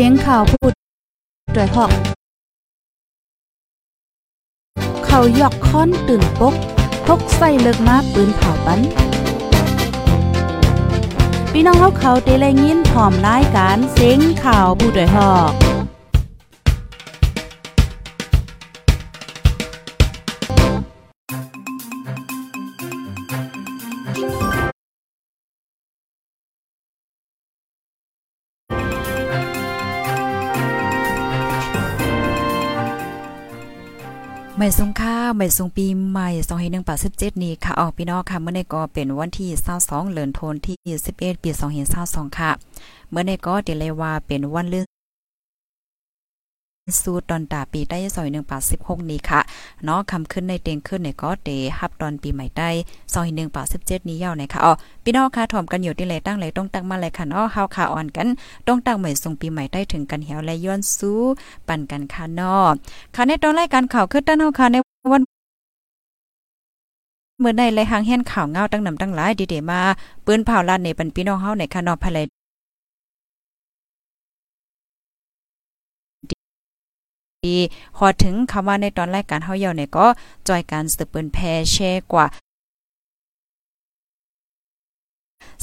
สียงข่าวพูดด้วยหอก เขายอกค้อนตื่นปกพกใส่เลิกมาปืนเผาปันพี่น้องเขาเขาเตะแลยินพร้อมรายการเสียงข่าวผู้ด้วยหอก ใหม่สงข้าใหม่สงปีใหม่สองเฮนึ่งปสิบเจ็ดนี้ค่ะออกพี่น้องค่ะ เมื่อในก็เป็นวันที่เศร้าสองเหรินโทนที่สิบเอ็ดปีสองเฮนเศร้าสองค่ะ เมื่อในก็เดลยว่าเป็นวันเลื่อน สู้ตอนตาปีได้ซอย1ปา16นี้ค่ะเนาะคำขึ้นในเต็งขึ้นในก็เดฮับตอนปีใหม่ได้ซอย1ปา17นี้ยาวไหนค่ะอ๋อพี่น้องค่ะถ่อมกันอยู่ที่ไหนตั้งไหลต้องตั้งมาเลยค่ะเนาะเฮาค่ะอ่อนกันต้องตั้งใหม่ส่งปีใหม่ได้ถึงกันเหี่ยวและย้อนสู้ปั่นกันค่ะเนาะค่ะในตอนรายการข่าวขึ้นตั้งเฮาค่ะในวันเมื่อในเลยหางเฮียนข่าวเงาตั้งนำตั้งหลายดีเดมาปืนเผาลานในปันพี่น้องเฮาในค่ะเนาะภาย ดีพอถึงคำว่าในตอนรายการเฮาเยาเนี่ยก็จอยการสืบปืนแพแชร์กว่า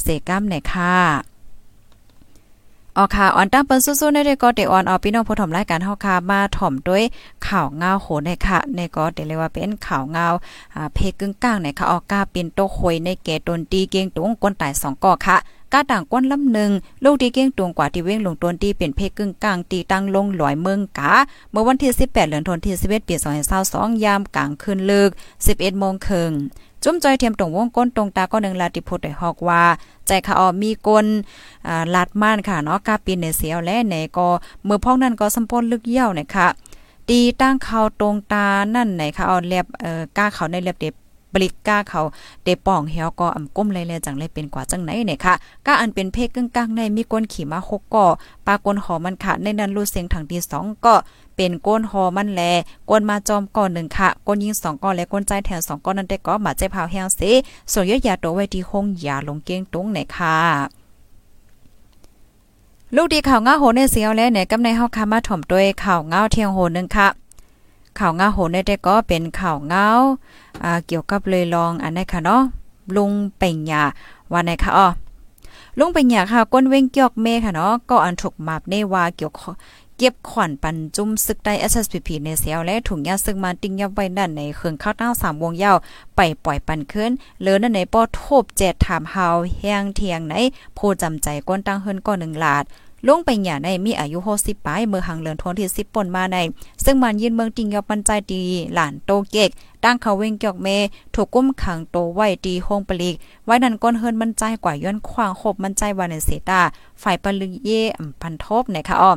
เสกัมเนี่ยค่ะออค่ะออนตั้งเปิ้นสู้ๆในเดก็เตออนเอาพี่น้องผู้ถมรายการเฮาค่ะมาถ่อมด้วยข่าวเงาโหในค่ะในก็เตเรียกว่าเป็นข่าวเงาอ่าเพกึ่งกลางในค่ะออกกาเป็นโตคอยในแก่ตนตีเกงตุงก้นตาย2ก่อค่ะ ก้าต่างก้นลำหนึ่งลูกที่เก้งตวงกว่าที่เว้งลงตนที่เป็นเพกึ่งกลางตีตั้งลงหลอยเมืองกา เมื่อวันที่ 18เดือนธันวาคมที่11ปี 2022ยามกลางคืนลึก 11โมงครึ่งจุ้มจอยเทียมตรงวงก้นตรงตาก็หนึ่งลาติพุทธได้ฮอกว่า ใจค่ะออมีกลอ่าลาดม่านค่ะเนาะกาปีนในเสียวและในก็มือพอกนั้นก็สมปนลึกเยี่ยวนะคะตีตั้งเขาตรงตานั่นไหนค่ะเอาเรียบเอ่อก้าเขาในเรียบเด็บ บริก้าเขาเตป่องเหี่ยวก็อำก้มเลยๆจังเลยเป็นกว่าจังไหนเนี่ยค่ะก้าอันเป็นเพศกึ่งกลางในมีก้นขี่มา6ก่อปากนหอมันค่ะในนั้นรูเสียงถังที่2ก็เป็นก้นหอมันแลก้นมาจอมก่อนหนึ่งค่ะก้นยิง2ก้อนและก้นใจแทน2ก้อนนั้นได้ก็มาใจพาวแห้งเสส่วนยอดยาตัวไว้ที่ห้องยาลงเก้งตรงไหนค่ะลูกดีข่าวง้าโหในเสียวและเนี่ยกำในเฮาคามาถ่อมด้วยข่าวง้าเที่ยงโหนึงค่ะ ข่าวเงาโหนแต่ก็เป็นข่าวเงาอ่าเกี่ยวกับเลยลองอันนี้ค่ะเนาะลุงเป่งยาว่าไหนคะอ้อลุงเป่งยาค่ะก้นเว้งเกี่ยวเมค่ะเนาะก็อันถูกมาบในว่าเกี่ยวเก็บขวัญปันจุ่มซึกได้ SSPP ในเสียวและถุงยาซึกมาติ้งยับไว้นั่นในเครื่องข้าวตั้ง3วงยาวไปปล่อยปันขึ้นเลือนั่นในป้อโทบแจดถามเฮาแห้งเทียงไหนผู้จำใจก้นตั้งเฮิรนก็1ลาด ลุงไปหย่าในมีอายุ60ปลายเมื่อหังเลือนทนที่10ป่นมาใน ซึ่งมันยืนเมืองติงยอปันใจดีหลานโตเกกตั้งเขาเวงเกียกเม ถูกกุ้มขังโตไว้ดีโฮงปลีก ไว้นั้นก้นเฮินมันใจกว่าย้อนขวางขบมันใจวานเสตาฝ่ายปลึเยอพันทบนะคะอ้อ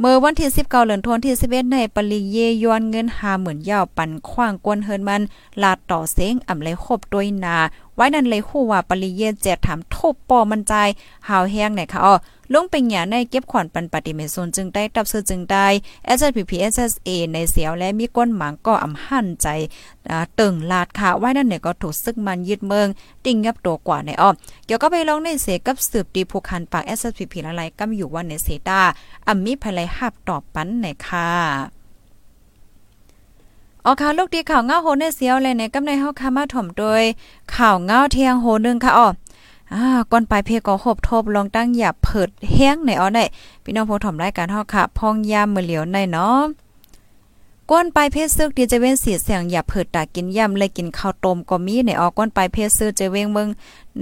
เมื่อวันที่ 19เดือนธันวาคมที่11ในปริเยย้อนเงิน50,000ยาวปันขว้างกวนเฮินมัน ลาดต่อเสียงอำเลยคบด้วยนา ไว้นั่นเลยฮู้ว่าปริเยแจกถามทบปอมันใจหาวแห้งไหนคะอ้อ ลงเป็นหยาในเก็บขวัญปันปฏิเมโซนจึงได้ตับซื้อจึงได้ SPP SSA ในเสียวและมีก้นหมางก็อำหั่นใจตึงลาดค่ะไว้นั่นเนี่ยก็ถูกซึกมันยึดเมืองติ่งยับตัวกว่าในอ้อเกี่ยวก็ไปลองในเสกับสืบดีผู้คันปาก SPP ละลายกำอยู่วันในเซตาอำมีภายไลหับตอบปันในค่ะออข่าวลูกดีข่าวเงาโหในเสียวเลยในกำในเฮาคามาถ่อมโดยข่าวเงาเทียงโหนึงค่ะอ๋อ อ่าก่อนปลายเพก็หบทบลองตั้งหยับเผิดแห้งในอ๋อได้พี่น้องผู้ถมรายการเฮาค่ะพองยามมือเหลียวในเนาะก้นปลายเพศซึกดีจะเว้นสีเสียงอย่าเผิดตากินย่ำเลยกินข้าวต้มก็มีในออกก้นปลายเพศซึกจะเว้งเมือง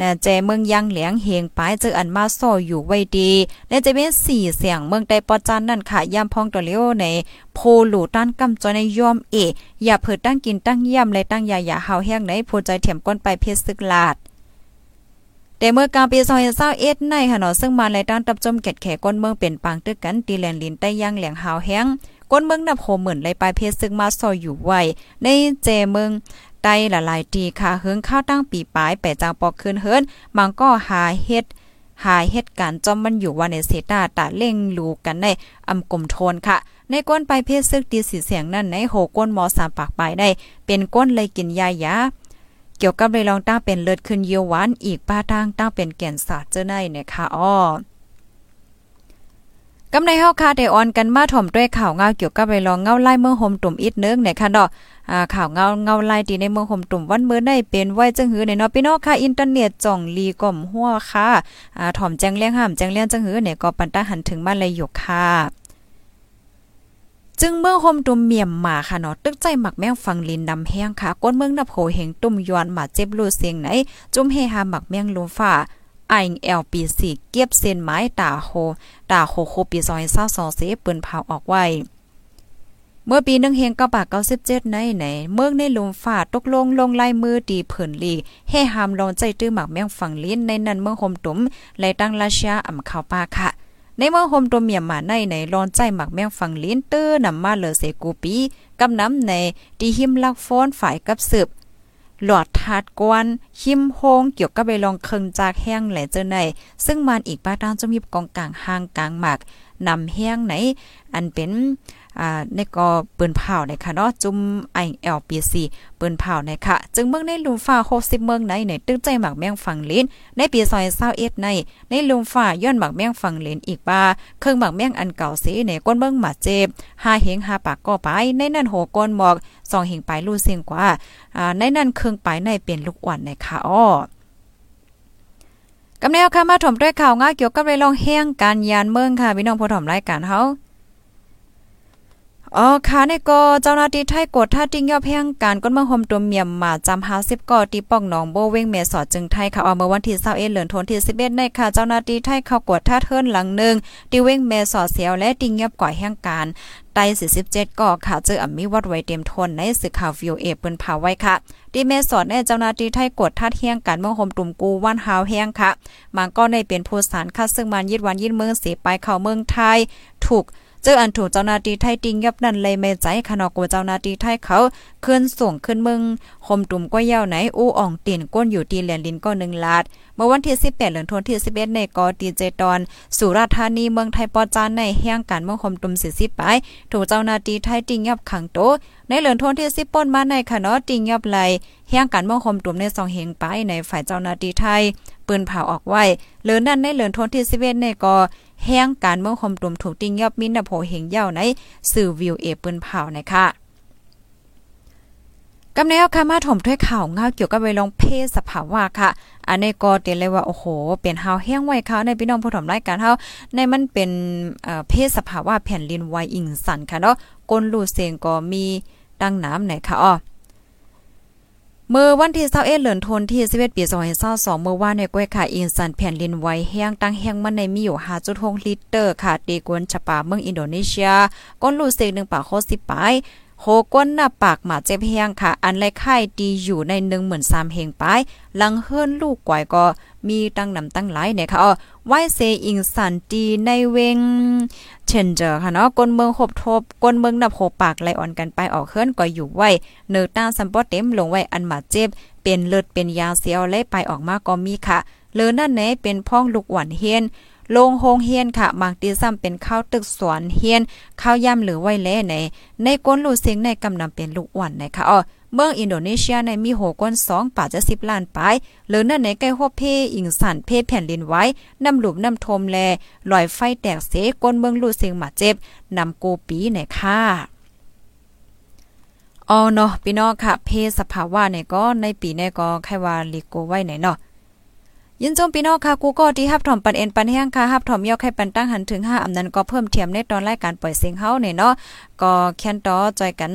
น่ะแจเมืองยังเหลียงเฮงปลายเจออันมาซ่ออยู่ไว้ดีและจะเว้นสีเสียงเมืองใดปอจันนั่นค่ะย่ำพองตัวเลี้ยวในโพหลูต้านกำจอยในยอมเออย่าเผิดตั้งกินตั้งย่ำเลยตั้งยาอย่าเฮาแห้งในโพใจเถียมก้นปลายเพศซึกลาด แต่เมื่อกลางปี2021ในค่ะเนาะซึ่งมาในด้านตับจมเก็ดแขก้นเมืองเป็นปางตึกกันตีแลนลินใต้ย่างแหลงหาวแห้งก้นเมืองนับโหหมื่นเลยปลายเพศซึ่งมาซอยอยู่ไว้ในเจเมืองไต้หลายๆตีค่ะเฮิงข้าวตั้งปีปลายแปจางปอกคืนเฮิรนมังก็หาเฮ็ดหาเหตุการณ์จอมมันอยู่ว่าในเซตาตาเล่งลูกันในอำกลมโทนค่ะ ในก้นไปเพศซึกตีสีเสียงนั่นในโหก้นมอสามปากปลายได้ เป็นก้นเลยกินยายา กี่ยวกับเลยลองตั้งเป็นเลือดขึ้นเยียวหวานอีกป้าทางตั้งเป็นแก่นศาสตร์เจ้าในเนี่ยค่ะอ้อกำในเฮาคาไดออนกันมาถ่อมด้วยข่าวเงาเกี่ยวกับไปลองเงาไล่เมืองโฮมตุ่มอีกนึงเนี่ยค่ะเนาะอ่าข่าวเงาเงาไล่ตีในเมืองโฮมตุ่มวันเมื้อได้เป็นไว้จังหือในเนาะพี่น้องค่ะอินเทอร์เน็ตจ่องลีก่อมหัวค่ะอ่าถ่อมแจ้งเลี้ยงห้ามแจ้งเลี้ยงจังหือเนี่ยก็ปันตาหันถึงมาเลยอยู่ค่ะ จึงเมืองโฮมตุ่มเมียมมาค่ะเนาะตึกใจหมักแมงฟังลินดำแห้งค่ะก้นเมืองนับโหเหงตุ่มยวนมาเจ็บรูเสียงไหน จุ่มเฮหาหมักแมงลมฟ้าไอเอลปีสีเก็บเส้นไม้ตาโฮตาโคโคปีซอยเศร้าสองเสปืนเผาออกไว้เมื่อปีหนึ่งเฮงเก้าปากเก้าสิบเจ็ดในไหน เมืองในลมฝ่าตกลงลงลายมือตีเผินลีให้หามลงใจตื้อหมักแมงฝั่งลิ้นในนั้นเมืองโฮมตุมและตั้งราชาอ่ำข่าวปาค่ะ ในเมืองโฮมตัวเมียมมาในในร้อนใจหมักแมงฝั่งลิ้นตื้อนำมาเลอเสกูปีกำน้ำในตีหิมลักฟ้อนฝ่ายกับสืบหลอดทาดกวนหิมโฮงเกี่ยวกับไปลองเคิงจากแห้งแหลเจอในซึ่งมันอีกป้าตางจะมีกองกลางห้างกลางหมากนำแห้งไหน อันเป็นอ่าในก็ปืนเผาในค่ะเนาะจุ่มไอเอลปีซีปืนเผาในค่ะ จึงเมืองในลุมฟ้า60เมืองในในตึ้งใจหมักแมงฝั่งลินในปีซอย21ใน ในลุมฟ้าย้อนหมักแมงฝั่งลินอีกบ่าเครื่องหมักแมงอันเก่าสีในก้นเมืองหมาเจ็บหาเหงหาปากก็ไป ในนั้นโหก้นหมอกสองเหงไปลู่เสียงกว่าอ่าในนั้นเครื่องไปในเปลี่ยนลูกอ่อนในค่ะอ้อกำเนวค่ะมาถมด้วยข่าวง่าเกี่ยวกับเรื่องแห้งการยานเมืองค่ะพี่น้องผู้ถมรายการเฮา อ๋อค่ะในก็เจ้าหน้าที่ไทยกดท่าติ้งยอบแห้งการก้นเมืองโฮมตัวเมียมมาจำ50ก่อที่ป้องหนองโบเว้งเมสอดจึงไทยค่ะเอาเมื่อวันที่21เหลือนทนที่11ในค่ะเจ้าหน้าที่ไทยเข้ากดท่าเทินหลังหนึ่งที่เว้งเมสอดเสียวและติ้งยอบก่อยแห้งการไต้47ก่อค่ะเจออ่ำมีวัดไว้เต็มทนในสื่อข่าววิวเอเปิ้นเผาไว้ค่ะที่เมสอดในเจ้าหน้าที่ไทยกดทัดเฮียงการเมืองโฮมตุ่มกูวันฮาวแห้งค่ะมันก็ในเป็นผู้สารค่ะซึ่งมันยิดวันยิดเมืองเสียไปเข้าเมืองไทยถูก เจออันถูกเจ้าหน้าที่ไทยติงยับนั่นเลยไม่ใจขนอกกว่าเจ้าหน้าที่ไทยเขาขึ้นส่งขึ้นมืองคมตุ่มก้อยยาไหนอู้อ่องตีนก้นอยู่ตีแหลนลินก็1ลาด เมื่อวันที่ 18เดือนธันที่ 11 ในกอตีเจตอน สุราษฎร์ธานีเมืองไทยปอจานในแห่งการเมืองคมตุ่ม40ไปถูกเจ้าหน้าที่ไทยติงยับขังโตในเหลือนทนที่10ป่นมาในค่ะเนาะติงยับไหลแห่งการเมืองคมตุ่มในสองเหงไปในฝ่ายเจ้าหน้าที่ไทย ปืนเผาออกไว้เหลือนั่นในเหลือนทนที่11ในกอแห้งการเมืองคมตุ่มถูกติ้งยอบมินนะโผเหงเย่าในสื่อวิวเอปืนเผานะคะกำเนวค่ะมาถมถ้วยข่าวเงาเกี่ยวกับเวลองเพศสภาวะค่ะ อันนี้ก็เตียนเลยว่าโอ้โห เป็นเฮาแห้งไว้ค่ะในพี่น้องผู้ถมรายการเฮาในมันเป็นเพศสภาวะแผ่นดินไวอิงสันค่ะเนาะก้นรูเสียงก็มีดังน้ำไหนค่ะอ้อ เมื่อวันที่21เหลือนทนที่11ปี2022เมื่อวานในก้วยค่ะอินสันแผ่นดินไหวแห้งตั้งแห้งมันในมีอยู่5.6ลิตรค่ะตีกวนฉปาเมืองอินโดนีเซียก้นลูเซก1ปากโค10ปายโหก้นหน้าปากหมาเจ็บแห้งค่ะ อันไรไข่ดีอยู่ใน13,000เฮงปายลังเฮิรนลูกกวยก็มีตั้งนำตั้งหลายเนี่ยค่ะอ๋อไว้เซอิงสันตีในเวง เชนเจอค่ะเนาะกนเมืองหบทบกนเมืองนับโหปากไหลอ่อนกันไปออกเฮิรนก็อยู่ไว้เนื้อต้าสัมปอเต็มลงไว้อันมาเจ็บเป็นเลือดเป็นยาเสียวและไปออกมาก็มีค่ะเลือนั่นแหนเป็นพ้องลูกหวานเฮียนลงโฮงเฮียนค่ะบางตีซ้ำเป็นข้าวตึกสวนเฮียนข้าวย่ำหรือไว้แลในในก้นลูกเสียงในกำนำเป็นลูกอ่อนนะคะอ๋อ เมืองอินโดนีเซียในมีโหก้น2ป่าจะ 10 ล้านปายหรือนั่นในใกล้ฮบเพอิงสันเพแผ่นดินไว้นำหลุมนำทมแลลอยไฟแตกเสก้นเมืองลูเสียงมาเจ็บนำโกปีในค่ะอ๋อเนาะพี่น้องค่ะ เพศสภาวะเนี่ยก็ในปีนี้ก็แค่ว่าลิโกไว้ไหนเนาะยินจมพี่น้องค่ะกูก็ที่ฮับถอมปันเอ็นปันแห้งค่ะฮับถอมยอกให้ปันตั้งหันถึง5อำนั้นก็เพิ่มเทียมในตอนรายการปล่อยเสียงเฮาเนี่ยเนาะก็แค่นต่อจอยกัน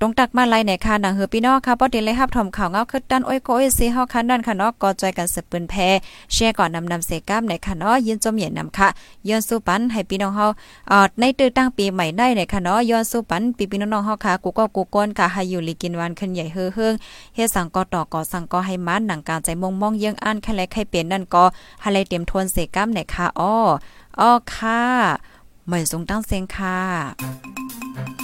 ตรงตักมาไล่ในค่ะดังเฮือพี่น้องค่ะป้อดีเลยรับถอมข่าวเงาคึดด้านโอ้ยโกอ้ยซีเฮาคันด้านค่ะเนาะก็จอยกันสืบปืนแพแชร์ก่อนนำนำเสก้ามในค่ะเนาะยินจมเหยียนนำค่ะย้อนสู้ปันให้พี่น้องเฮาเอ่อในตื้อตั้งปีใหม่ได้ในค่ะเนาะย้อนสู้ปันปีพี่น้องเฮาค่ะกูก็กูก้นค่ะให้อยู่ลีกินวันขึ้นใหญ่เฮือเฮืองเฮ็ดสั่งก็ต่อก็สั่งก็ให้มันหนังการใจมงมองยังอ่านแค่แลใครเป็นนั่นก็ให้เลยเตรียมทวนเสก้ามในค่ะอ้ออ้อค่ะไม่ทรงตั้งเสียงค่ะ